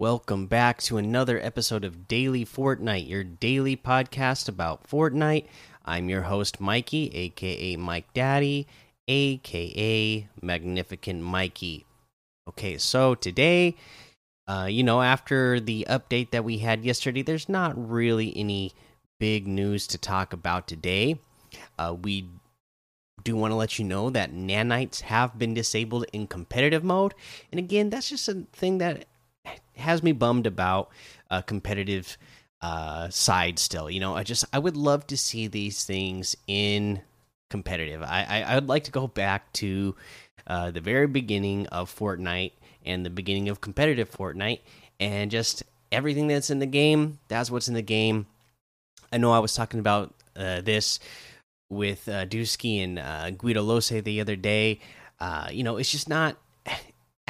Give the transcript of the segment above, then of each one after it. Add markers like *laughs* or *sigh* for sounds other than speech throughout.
Welcome back to another episode of Daily Fortnite, your daily podcast about Fortnite. I'm your host, Mikey, aka Mike Daddy, aka Magnificent Mikey. Okay, so today, uh, you know, after the update that we had yesterday, there's not really any big news to talk about today. Uh, we do want to let you know that nanites have been disabled in competitive mode. And again, that's just a thing that has me bummed about a competitive uh, side still. You know, I just I would love to see these things in competitive. I I, would like to go back to uh, the very beginning of Fortnite and the beginning of competitive Fortnite and just everything that's in the game. That's what's in the game. I know I was talking about uh, this with uh, Dusky and uh, Guido Lose the other day. Uh, you know, it's just not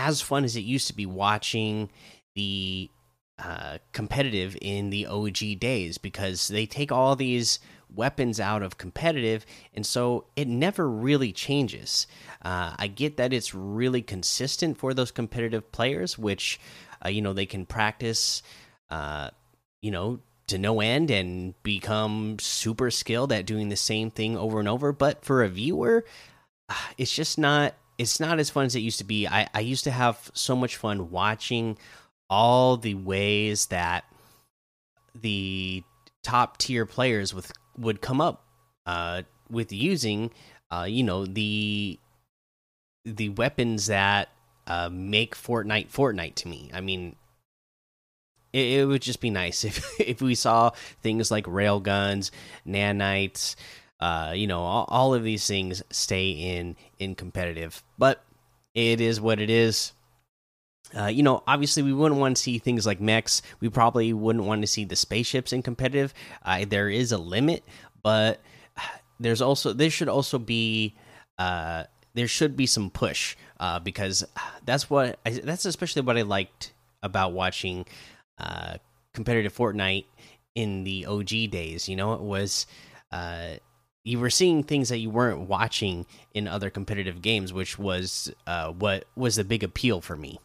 as fun as it used to be watching the uh, competitive in the OG days because they take all these weapons out of competitive, and so it never really changes. Uh, I get that it's really consistent for those competitive players, which uh, you know they can practice, uh, you know, to no end and become super skilled at doing the same thing over and over. But for a viewer, uh, it's just not. It's not as fun as it used to be. I, I used to have so much fun watching all the ways that the top tier players with would come up uh, with using uh, you know the the weapons that uh, make Fortnite Fortnite to me. I mean, it, it, would just be nice *laughs* if if we saw things like railguns, nanites, uh, you know, all, all of these things stay in in competitive. But it is what it is. Uh, you know, obviously, we wouldn't want to see things like mechs. We probably wouldn't want to see the spaceships in competitive. Uh, there is a limit, but there's also there should also be uh, there should be some push uh, because that's what I, that's especially what I liked about watching uh, competitive Fortnite in the OG days. You know, it was uh, you were seeing things that you weren't watching in other competitive games, which was what was the big appeal for me.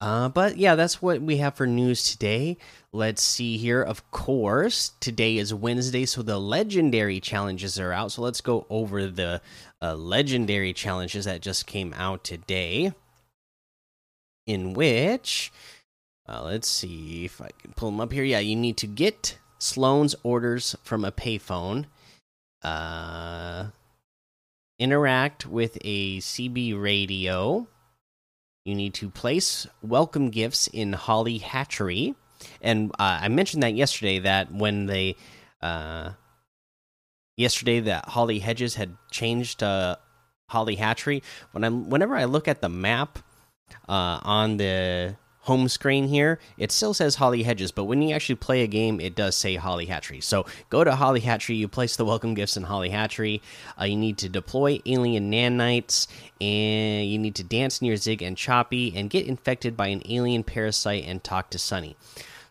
Uh, but yeah, that's what we have for news today. Let's see here. Of course, today is Wednesday, so the legendary challenges are out. So let's go over the uh, legendary challenges that just came out today. In which, uh, let's see if I can pull them up here. Yeah, you need to get Sloan's orders from a payphone. Uh, interact with a CB radio you need to place welcome gifts in Holly Hatchery. And uh, I mentioned that yesterday that when they, uh, yesterday that Holly Hedges had changed to Holly Hatchery. When I'm, whenever I look at the map uh, on the home screen here, it still says Holly Hedges, but when you actually play a game, it does say Holly Hatchery. So go to Holly Hatchery, you place the welcome gifts in Holly Hatchery. Uh, you need to deploy alien nanites, and you need to dance near Zyg and Choppy and get infected by an alien parasite and talk to Sunny.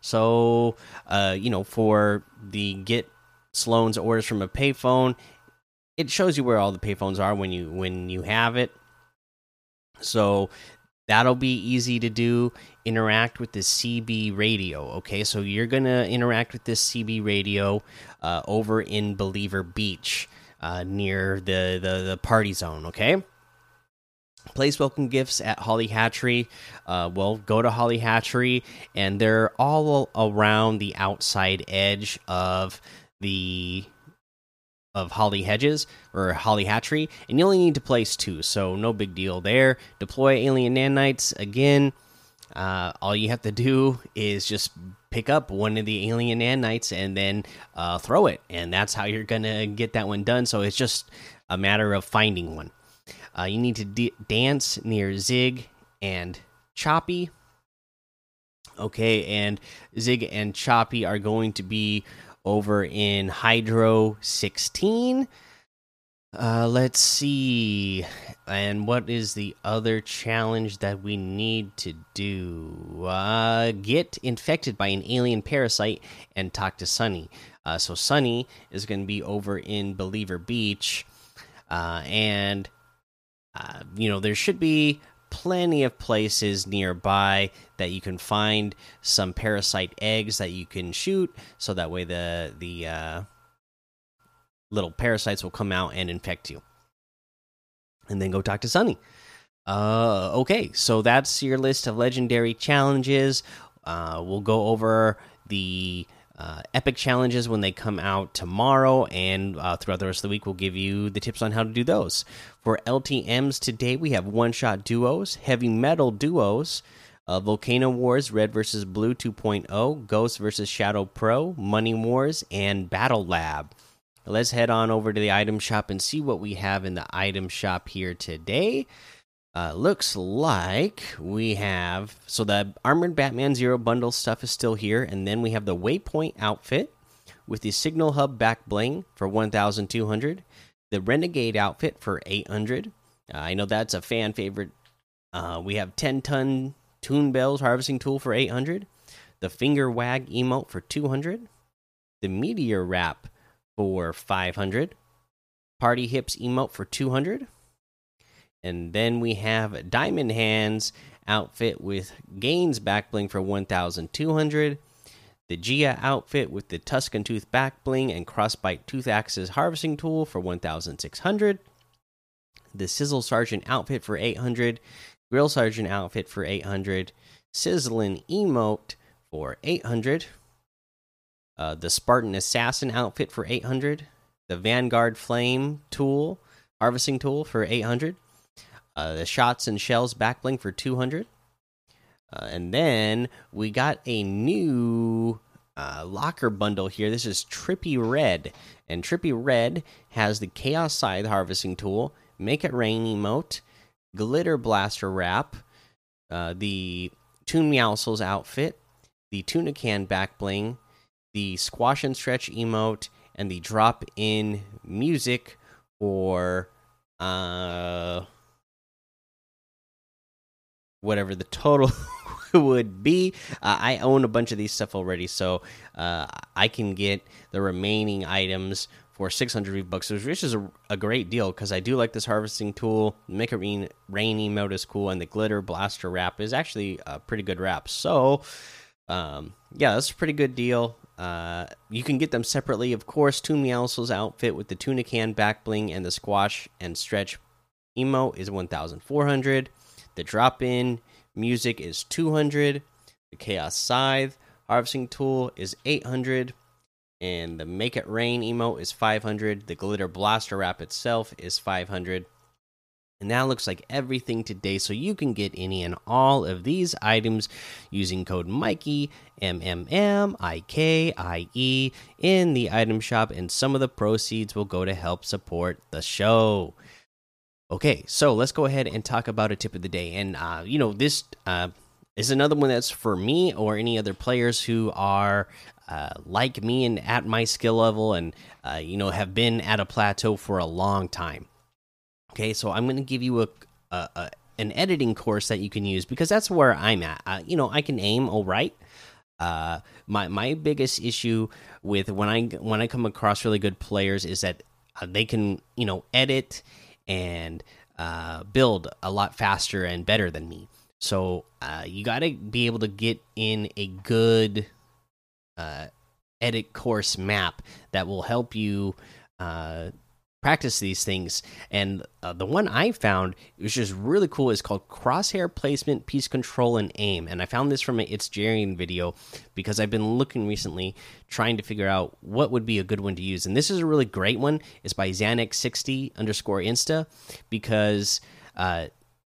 So, uh, you know, for the get Sloan's orders from a payphone, it shows you where all the payphones are when you when you have it. So that'll be easy to do interact with the cb radio okay? So you're gonna interact with this cb radio uh, over in believer beach uh, near the, the the party zone okay? Place welcome gifts at holly hatchery. Uh, well go to holly hatchery and they're all around the outside edge of the of Holly Hedges or Holly Hatchery, and you only need to place two, so no big deal there. Deploy alien nanites again. Uh, all you have to do is just pick up one of the alien nanites and then uh, throw it, and that's how you're gonna get that one done. So it's just a matter of finding one. Uh, you need to dance near Zyg and Choppy. Okay, and Zyg and Choppy are going to be over in Hydro 16. Uh, let's see. And what is the other challenge that we need to do? Uh, get infected by an alien parasite and talk to Sunny. Uh, so Sunny is going to be over in Believer Beach, uh, and uh, you know there should be plenty of places nearby that you can find some parasite eggs that you can shoot, so that way the the uh, little parasites will come out and infect you. And then go talk to Sunny. Uh, okay, so that's your list of legendary challenges. Uh, we'll go over the uh, epic challenges when they come out tomorrow, and uh, throughout the rest of the week, we'll give you the tips on how to do those. For LTMs today, we have one shot duos, heavy metal duos, uh, Volcano Wars, Red versus Blue 2.0, Ghost versus Shadow Pro, Money Wars, and Battle Lab. Let's head on over to the item shop and see what we have in the item shop here today. Uh, looks like we have so the armored Batman Zero bundle stuff is still here, and then we have the Waypoint outfit with the Signal Hub back bling for 1,200, the Renegade outfit for 800. Uh, I know that's a fan favorite. Uh, we have 10 ton Tune Bells harvesting tool for 800, the Finger Wag emote for 200, the Meteor Wrap for 500, Party Hips emote for 200 and then we have Diamond Hands outfit with Gains back bling for 1,200. The Gia outfit with the Tuscan Tooth back bling and Crossbite Tooth Axes harvesting tool for 1,600. The Sizzle Sergeant outfit for 800. Grill Sergeant outfit for 800. Sizzling emote for 800. Uh, the Spartan Assassin outfit for 800. The Vanguard Flame tool, harvesting tool for 800 uh, the shots and shells backbling for 200 uh, and then we got a new uh, locker bundle here. This is trippy red. And trippy red has the chaos scythe harvesting tool make it rain emote glitter blaster wrap uh, the toon meowscles outfit the tuna can back bling the squash and stretch emote and the drop in music for uh whatever the total *laughs* would be. Uh, I own a bunch of these stuff already, so uh, I can get the remaining items for 600 V bucks, which is a, a great deal because I do like this harvesting tool. Make it rain, rainy mode is cool, and the glitter blaster wrap is actually a pretty good wrap. So, um, yeah, that's a pretty good deal. Uh, you can get them separately, of course. Toon outfit with the tuna can back bling and the squash and stretch emo is 1,400. The drop in music is 200. The Chaos Scythe harvesting tool is 800. And the Make It Rain emote is 500. The Glitter Blaster Wrap itself is 500. And that looks like everything today. So you can get any and all of these items using code Mikey M M M I K I E in the item shop, and some of the proceeds will go to help support the show. Okay, so let's go ahead and talk about a tip of the day. And, uh, you know, this uh, is another one that's for me or any other players who are uh, like me and at my skill level and, uh, you know, have been at a plateau for a long time. Okay, so I'm going to give you a, a, a, an editing course that you can use because that's where I'm at. Uh, you know, I can aim all right. Uh, my my biggest issue with when I when I come across really good players is that they can you know edit and uh, build a lot faster and better than me. So uh, you got to be able to get in a good uh, edit course map that will help you uh, practice these things. And uh, the one I found, which is really cool, is called Crosshair Placement, Piece Control, and Aim. And I found this from It's Jarian video because I've been looking recently trying to figure out what would be a good one to use. And this is a really great one. It's by Xanax60 underscore Insta because uh,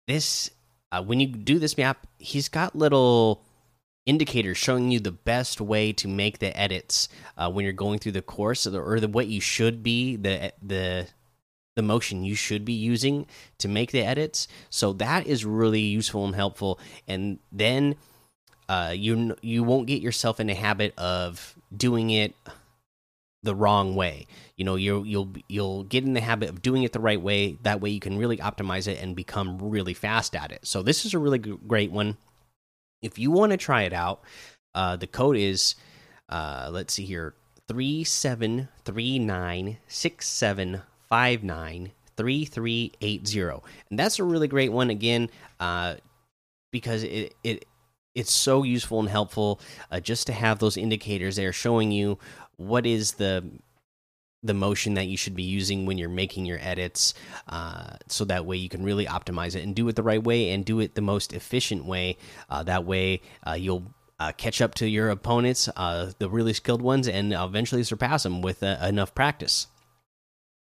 this, uh, when you do this map, he's got little indicators showing you the best way to make the edits uh, when you're going through the course or the, or the what you should be the the the motion you should be using to make the edits. So that is really useful and helpful. And then uh, you you won't get yourself in a habit of doing it the wrong way. You know you'll you'll you'll get in the habit of doing it the right way. That way you can really optimize it and become really fast at it. So this is a really great one if you want to try it out, uh, the code is uh, let's see here three seven three nine six seven five nine 3380. And that's a really great one again uh, because it it it's so useful and helpful uh, just to have those indicators there showing you what is the the motion that you should be using when you're making your edits uh, so that way you can really optimize it and do it the right way and do it the most efficient way. Uh, that way uh, you'll uh, catch up to your opponents uh, the really skilled ones and eventually surpass them with uh, enough practice